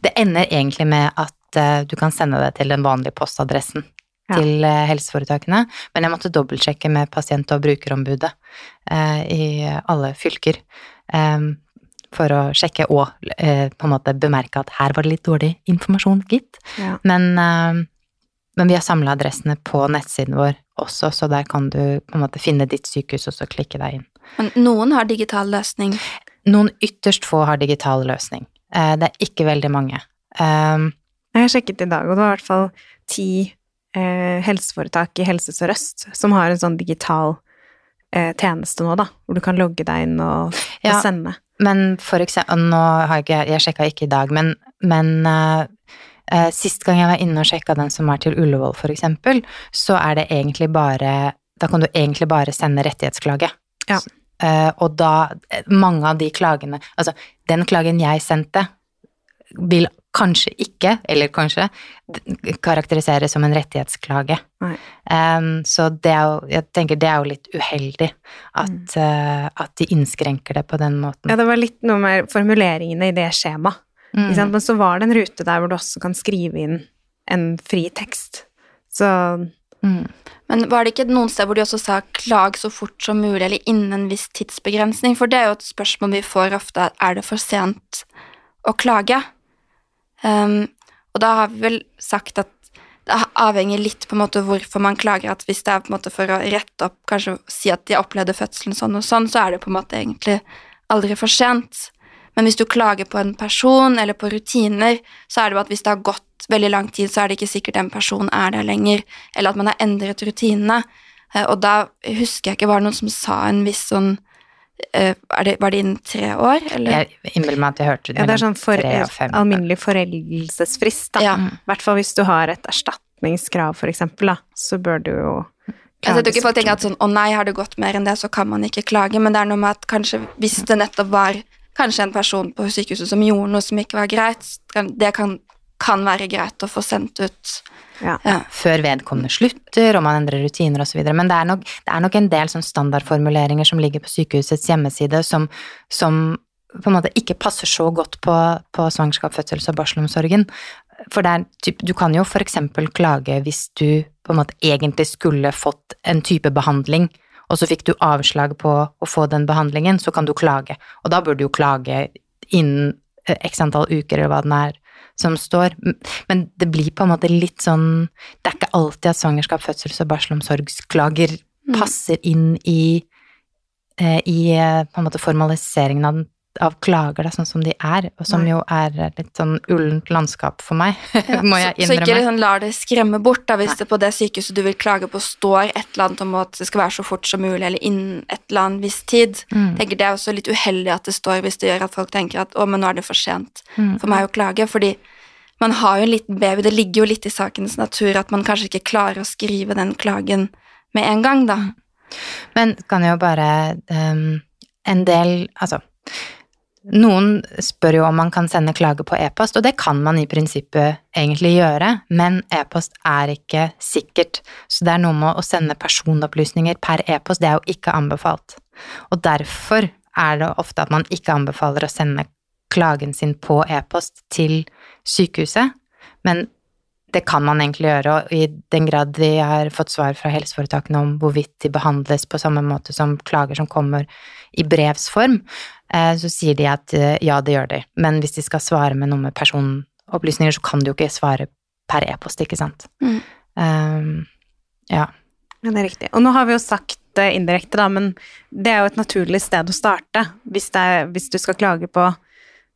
det ender egentlig med at eh, du kan sende det til den vanlige postadressen Ja. til helseforetakene, men jeg måtte dobbeltsjekke med pasient- og brukerombudet i alle fylker. Eh, for å sjekke og eh, på en måte bemerke at her var det litt dårlig informasjon, gitt. Ja. Men, eh, men vi har samla adressene på nettsiden vår også, så der kan du på en måte finne ditt sykehus og så klikke deg inn. Men noen har digital løsning. Noen ytterst få har digital løsning. Eh, det er ikke veldig mange. Um, Jeg sjekket i dag, og det var i hvert fall ti eh, helseforetak i Helse Sør-Øst som har en sånn digital eh, tjeneste nå, da, hvor du kan logge deg inn og, Ja. og sende. Men for eksempel, nå har jeg ikke, jeg sjekka ikke i dag, men, men uh, uh, sist gang jeg var inne og sjekka den som er til Ullevål, for eksempel, så er det egentlig bare Da kan du egentlig bare sende rettighetsklage. Ja. Uh, og da Mange av de klagene Altså, den klagen jeg sendte, vil kanskje ikke, eller kanskje, karakteriseres som en rettighetsklage. Um, så det er jo, jeg tenker det er jo litt uheldig at, eh, at de innskrenker det på den måten. Ja, det var litt noe med formuleringene i det skjemaet. Mm. Men så var det en rute der hvor du også kan skrive inn en fri tekst. Så Mm. Men var det ikke noen sted hvor de også sa 'klag så fort som mulig', eller innen en viss tidsbegrensning? For det er jo et spørsmål vi får ofte, er det for sent å klage? Um, og da har vi vel sagt at det avhenger litt på en måte hvorfor man klager, at hvis det er på en måte for å rette opp, kanskje si at de opplevde fødselen sånn og sånn, så er det på en måte egentlig aldri for sent. Men hvis du klager på en person eller på rutiner, så er det jo at hvis det har gått veldig lang tid, så er det ikke sikkert den personen er der lenger, eller at man har endret rutinene. Eh, Og da husker jeg ikke, var det noen som sa en viss sånn det, Var det innen tre år, eller? Jeg innbiller meg at jeg hørte ja, det er sånn for, tre og fem. alminnelig foreldelsesfrist, da. Ja. I hvert fall hvis du har et erstatningskrav, for eksempel, da, så bør du jo Altså, jeg tror ikke folk tenker at sånn, å nei, har det gått mer enn det, så kan man ikke klage, men det er noe med at kanskje hvis det nettopp var kanskje en person på sykehuset som gjorde noe som ikke var greit, det kan, kan være greit å få sendt ut. Ja. Ja. Før vedkommende slutter, og man endrer rutiner osv. Men det er, nok, det er nok en del sånn standardformuleringer som ligger på sykehusets hjemmeside, som, som på en måte ikke passer så godt på, på svangerskap, fødsels- og barselomsorgen. For er typ, du kan jo eksempel klage hvis du på en måte egentlig skulle fått en type behandling, og så fikk du avslag på å få den behandlingen, så kan du klage. Og da burde du jo klage innen eh, x antall uker, eller hva den er som står. Men det blir på en måte litt sånn Det er ikke alltid at svangerskap, fødsels- og barselomsorgsklager Mm. passer inn i, eh, i eh, på en måte formaliseringen av, av klager, da, sånn som de er, og som Nei. jo er litt sånn ullent landskap for meg, må jeg så, så ikke innrømme. liksom lar det skremme bort, da, hvis Nei. det på det sykehuset du vil klage på står et eller annet om at det skal være så fort som mulig, eller innen et eller annet viss tid. Mm. Tenker Det er også litt uheldig at det står hvis det gjør at folk tenker at å, men nå er det for sent Mm. for meg å klage, fordi man har jo en liten baby, det ligger jo litt i sakens natur at man kanskje ikke klarer å skrive den klagen med en gang, da. Men kan jo bare um, En del Altså Noen spør jo om man kan sende klage på e-post, og det kan man i prinsippet egentlig gjøre, men e-post er ikke sikkert, så det er noe med å sende personopplysninger per e-post, det er jo ikke anbefalt. Og derfor er det ofte at man ikke anbefaler å sende klagen sin på e-post til sykehuset, men det kan man egentlig gjøre, og i den grad vi har fått svar fra helseforetakene om hvorvidt de behandles på samme måte som klager som kommer i brevsform, eh, så sier de at eh, ja, det gjør de, men hvis de skal svare med noe med personopplysninger, så kan de jo ikke svare per e-post, ikke sant. Mm. Um, ja. Ja, det er riktig. Og nå har vi jo sagt det indirekte, da, men det er jo et naturlig sted å starte hvis, det er, hvis du skal klage på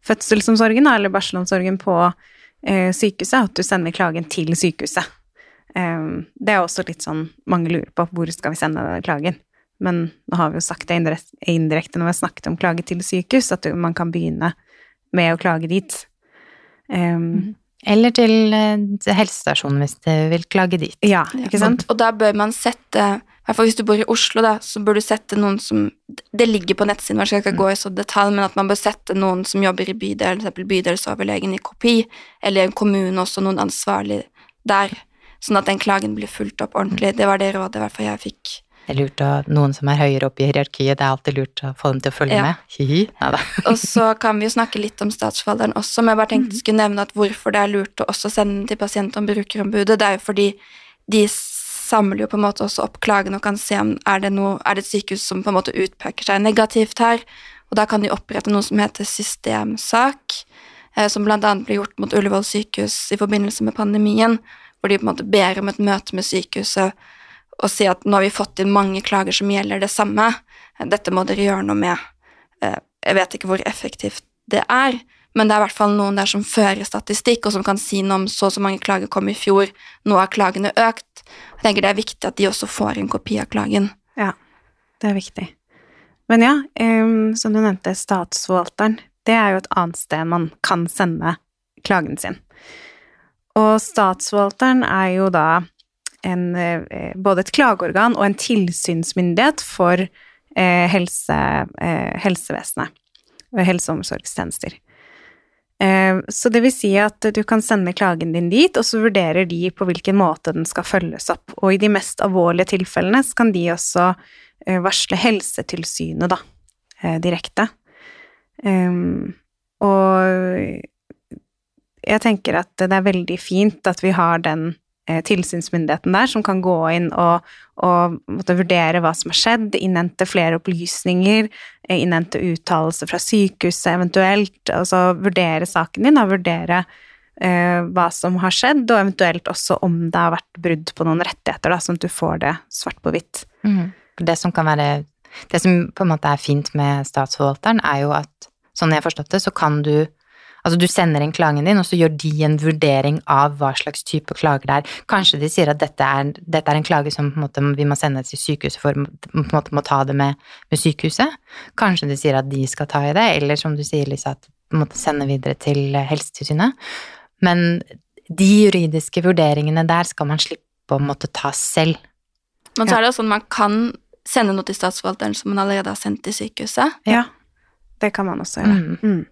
fødselsomsorgen eller barselomsorgen på eh, sykehuset, at du sender klagen til sykehuset. Um, det er også litt sånn mange lurer på hvor skal vi sende klagen. Men nå har vi jo sagt det indirekte når vi har snakket om klage til sykehus, at man kan begynne med å klage dit. Um, Eller til eh, helsestasjonen hvis du vil klage dit. ja, ikke sant? Og, og da bør man sette i hvert fall hvis du bor i Oslo, da, så bør du sette noen som Det ligger på nettsiden man skal ikke gå i så detalj, men at man bør sette noen som jobber i bydel, f.eks. bydelsoverlegen i kopi, eller en kommune også, noen ansvarlig der, sånn at den klagen blir fulgt opp ordentlig. Det var det rådet i hvert fall jeg fikk. Det er lurt å Noen som er høyere oppe i hierarkiet, det er alltid lurt å få dem til å følge Ja. med. Hihi. Og så kan vi jo snakke litt om statsforvalteren også, men jeg bare tenkte jeg skulle nevne at hvorfor det er lurt å også sende den til pasient- og brukerombudet. Det er jo fordi de samler jo på en måte også opp klagene og kan se om er det, noe, er det et sykehus som på en måte utpeker seg negativt her. Og da kan de opprette noe som heter systemsak, eh, som annet ble gjort mot Ullevål sykehus i forbindelse med pandemien, hvor de på en måte ber om et møte med sykehuset og si at nå har vi fått inn mange klager som gjelder det samme, dette må dere gjøre noe med. Eh, Jeg vet ikke hvor effektivt det er, men det er i hvert fall noen der som fører statistikk, og som kan si noe om så og så mange klager kom i fjor, nå har klagene økt. Jeg tenker det er viktig at de også får en kopi av klagen. Ja, det er viktig. Men ja, um, som du nevnte, statsforvalteren, det er jo et annet sted man kan sende klagen sin. Og statsforvalteren er jo da en, eh, både et klageorgan og en tilsynsmyndighet for eh, helse, eh, helsevesenet og helse- og omsorgstjenester. Så det vil si at du kan sende klagen din dit, og så vurderer de på hvilken måte den skal følges opp. Og i de mest alvorlige tilfellene så kan de også varsle Helsetilsynet, da, direkte. Um, og jeg tenker at det er veldig fint at vi har den tilsynsmyndigheten der, som kan gå inn og, og vurdere hva som har skjedd, innhente flere opplysninger, eh, innhente uttalelser fra sykehuset eventuelt, altså vurdere saken din, og vurdere eh, hva som har skjedd, og eventuelt også om det har vært brudd på noen rettigheter, da, sånn at du får det svart på hvitt. Mm. Det som kan være Det som på en måte er fint med statsforvalteren, er jo at sånn jeg har forstått det, så kan du Altså, du sender inn klagen din, og så gjør de en vurdering av hva slags type klager det er. Kanskje de sier at dette er, dette er en klage som på en måte, vi må sende til sykehuset for på en måte må ta det med, med sykehuset. Kanskje de sier at de skal ta i det, eller som du sier, Lisa, at på en måte sende videre til Helsetilsynet. Men de juridiske vurderingene der skal man slippe å måtte ta selv. Men så er det jo sånn man kan sende noe til statsforvalteren som man allerede har sendt til sykehuset. Ja, det kan man også gjøre. Mm. Mm.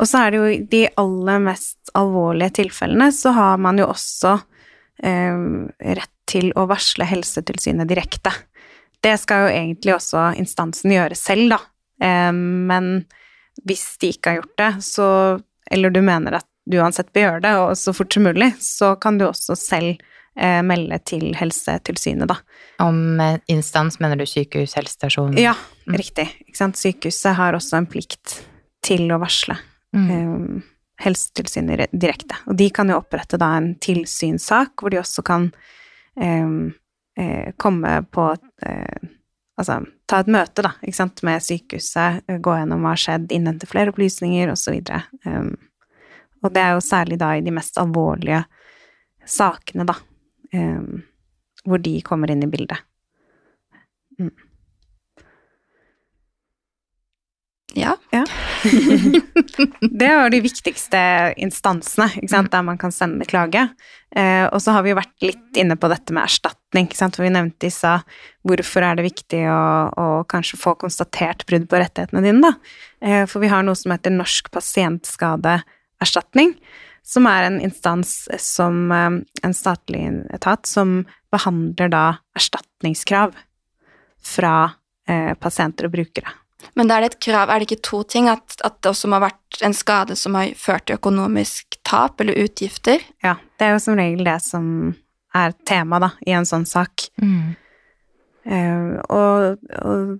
Og så er det jo i de aller mest alvorlige tilfellene, så har man jo også eh, rett til å varsle Helsetilsynet direkte. Det skal jo egentlig også instansen gjøre selv, da. Eh, men hvis de ikke har gjort det, så Eller du mener at du uansett bør gjøre det, og så fort som mulig, så kan du også selv eh, melde til Helsetilsynet, da. Om eh, instans mener du sykehus, helsestasjon? Ja, Mm. riktig. Ikke sant? Sykehuset har også en plikt til å varsle Mm. eh, Helsetilsynet direkte. Og de kan jo opprette da en tilsynssak, hvor de også kan eh, eh, komme på eh, Altså ta et møte, da, ikke sant, med sykehuset, eh, gå gjennom hva har skjedd, innhente flere opplysninger, osv. Um, og det er jo særlig da i de mest alvorlige sakene, da, um, hvor de kommer inn i bildet. ja Ja. Det var de viktigste instansene der man kan sende klage. Eh, og så har vi jo vært litt inne på dette med erstatning, for vi nevnte i stad hvorfor er det viktig å, å kanskje få konstatert brudd på rettighetene dine. Da? Eh, for vi har noe som heter Norsk pasientskadeerstatning, som er en instans som eh, en statlig etat som behandler da erstatningskrav fra eh, pasienter og brukere. Men da er det et krav, er det ikke to ting? At, at det også må ha vært en skade som har ført til økonomisk tap eller utgifter? Ja, det er jo som regel det som er tema da, i en sånn sak. Mm. Uh, og, og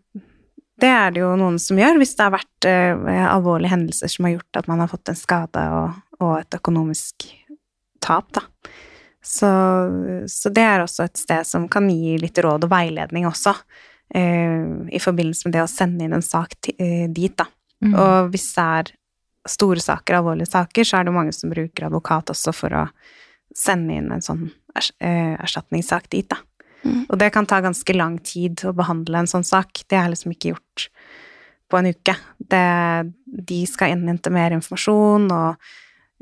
det er det jo noen som gjør, hvis det har vært uh, alvorlige hendelser som har gjort at man har fått en skade og, og et økonomisk tap, da. Så, så det er også et sted som kan gi litt råd og veiledning også, i forbindelse med det å sende inn en sak eh, dit, da. Mm. Og hvis det er store saker, alvorlige saker, så er det mange som bruker advokat også for å sende inn en sånn eh, erstatningssak dit, da. Mm. Og det kan ta ganske lang tid å behandle en sånn sak. Det er liksom ikke gjort på en uke. Det, de skal innhente mer informasjon, og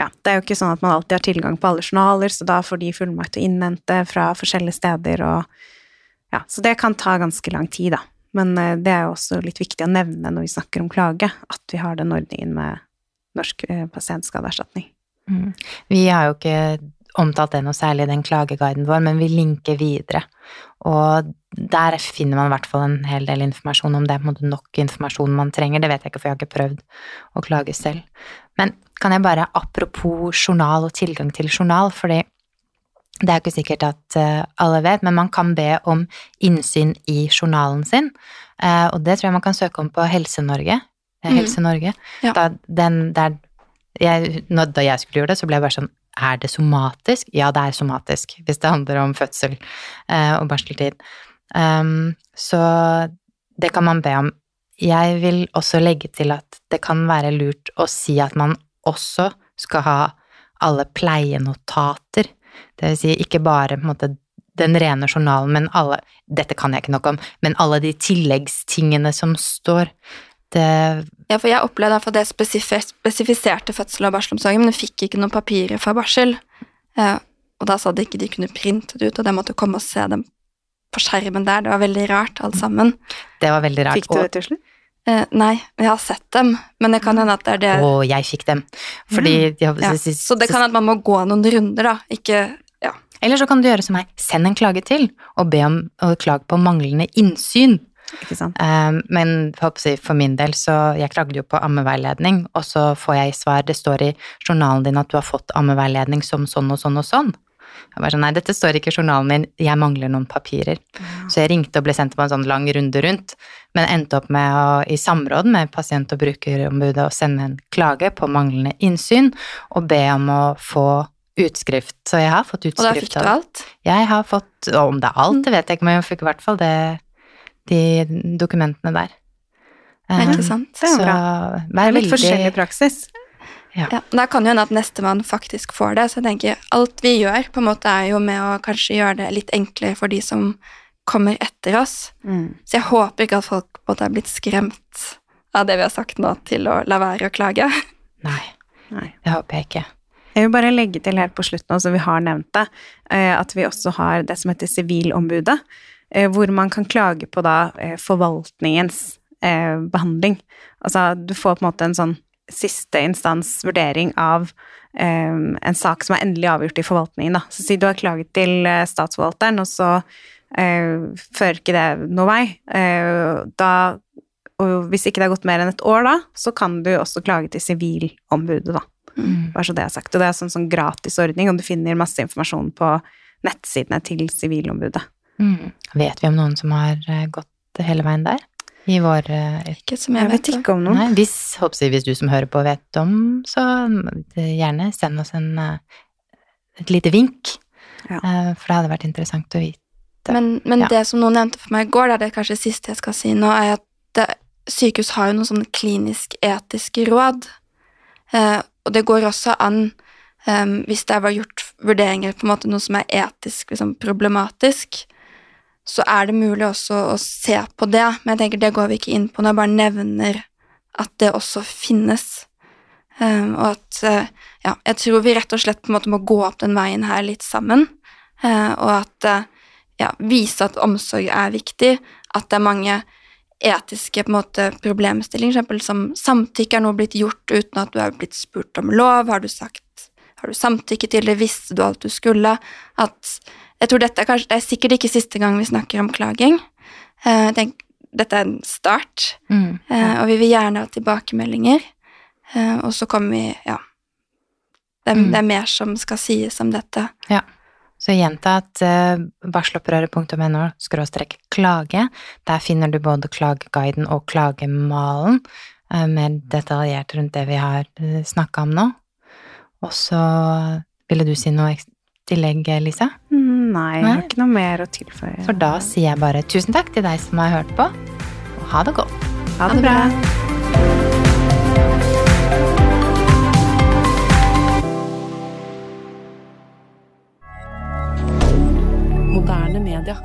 ja, det er jo ikke sånn at man alltid har tilgang på alle journaler, så da får de fullmakt til å innhente fra forskjellige steder, og ja, så det kan ta ganske lang tid, da. Men eh, det er jo også litt viktig å nevne når vi snakker om klage, at vi har den ordningen med Norsk eh, pasientskadeerstatning. Mm. Vi har jo ikke omtalt det noe særlig i den klageguiden vår, men vi linker videre. Og der finner man i hvert fall en hel del informasjon om det er nok informasjon man trenger. Det vet jeg ikke, for jeg har ikke prøvd å klage selv. Men kan jeg bare, apropos journal og tilgang til journal, fordi det er jo ikke sikkert at eh, alle vet, men man kan be om innsyn i journalen sin, eh, og det tror jeg man kan søke om på Helse-Norge. eh, Mhm. Helse Norge. Ja. Da, den, der, jeg, når, da jeg skulle gjøre det, så ble jeg bare sånn Er det somatisk? Ja, det er somatisk, hvis det handler om fødsel og barseltid. Um, så det kan man be om. Jeg vil også legge til at det kan være lurt å si at man også skal ha alle pleienotater. Det vil si ikke bare på en måte den rene journalen, men alle Dette kan jeg ikke nok om, men alle de tilleggstingene som står. Det Ja, for jeg opplevde at det spesif- spesifiserte fødsel- og barselomsorgen, men jeg fikk ikke noen papirer fra barsel. Eh, og da sa de ikke de kunne printe det ut, og de måtte komme og se dem på skjermen der. Det var veldig rart, alt sammen. Det var veldig rart. Fikk du og- det til slutt? Eh, nei, jeg har sett dem, men det kan hende at det er det Og jeg fikk dem. Fordi de har- ja. Så det kan hende at man må gå noen runder, da. Ikke Ja. Eller så kan du gjøre som meg, send en klage til, og be om å klage på manglende innsyn. Ikke sant? Um, men for, for min del, så jeg klagde jo på ammeveiledning, og så får jeg svar, det står i journalen din at du har fått ammeveiledning som sånn og sånn og sånn. Jeg var sånn, nei, dette står ikke i journalen min, jeg mangler noen papirer. Så jeg ringte og ble sendt på en sånn lang runde rundt, men endte opp med å, i samråd med pasient- og brukerombudet, å sende en klage på manglende innsyn, og be om å få utskrift. Så jeg har fått utskrift. Og da fikk du alt? jeg har fått, og om det er alt, det vet jeg ikke, men jeg fikk i hvert fall det, de dokumentene der. Ja, Eh, ikke sant? Det er jo bra. Det er litt veldig forskjellig praksis. Ja, Da kan jo hende at nestemann faktisk får det. Så jeg tenker, alt vi gjør, på en måte er jo med å kanskje gjøre det litt enklere for de som kommer etter oss. Mm. Så jeg håper ikke at folk på en måte er blitt skremt av det vi har sagt nå, til å la være å klage. Nei, Nei. det håper jeg ikke. Jeg vil bare legge til helt på slutten, så vi har nevnt det, eh, at vi også har det som heter Sivilombudet, eh, hvor man kan klage på da eh, forvaltningens eh, behandling. Altså, du får på en måte en sånn siste instans vurdering av um, en sak som er endelig avgjort i forvaltningen, da. Så si du har klaget til eh, statsforvalteren, og så uh, fører ikke det noe vei. Uh, da, og hvis ikke det har gått mer enn et år da, så kan du også klage til Sivilombudet, da. Mm. Bare så det er sagt. Og det er sånn, sånn gratisordning, og du finner masse informasjon på nettsidene til Sivilombudet. Mm. Vet vi om noen som har gått hele veien der? I vår eh, Ikke som jeg, Jeg vet ikke om noen. Nei, hvis, håper jeg, hvis du som hører på vet om, så gjerne send oss en, eh, et lite vink. Ja. Eh, For det hadde vært interessant å vite. Men, men Ja. det som noen nevnte for meg i går, det er det kanskje siste jeg skal si nå, er at det, sykehus har jo noen sånne klinisk-etiske råd. Eh, og det går også an, eh, hvis det var gjort vurderinger på en måte noe som er etisk liksom, problematisk, så er det mulig også å se på det. Men jeg tenker det går vi ikke inn på når jeg bare nevner at det også finnes. Um, og at uh, ja, jeg tror vi rett og slett på en måte må gå opp den veien her litt sammen. Uh, og at uh, ja, vise at omsorg er viktig, at det er mange etiske på en måte, problemstillinger, eksempel som samtykke er noe blitt gjort uten at du er blitt spurt om lov, har du sagt, har du samtykket til det, visste du alt du skulle, at jeg tror dette er kanskje, det er sikkert ikke siste gang vi snakker om klaging. Uh, jeg tenk, dette er en start, Mm. eh, og vi vil gjerne ha tilbakemeldinger. Uh, og så kommer vi Ja. Det, Mm. det er mer som skal sies om dette. Ja. Så gjenta at uh, barselopprøret.no skråstrek klage. Der finner du både klageguiden og klagemalen, uh, mer detaljert rundt det vi har uh, snakka om nå. Og så ville du si noe eks- tillegg, Lisa? Mm, nei, jeg har ikke noe mer å tilføye. For da sier jeg bare tusen takk til deg som har hørt på, og ha det godt. Ha det, bra. Moderne media.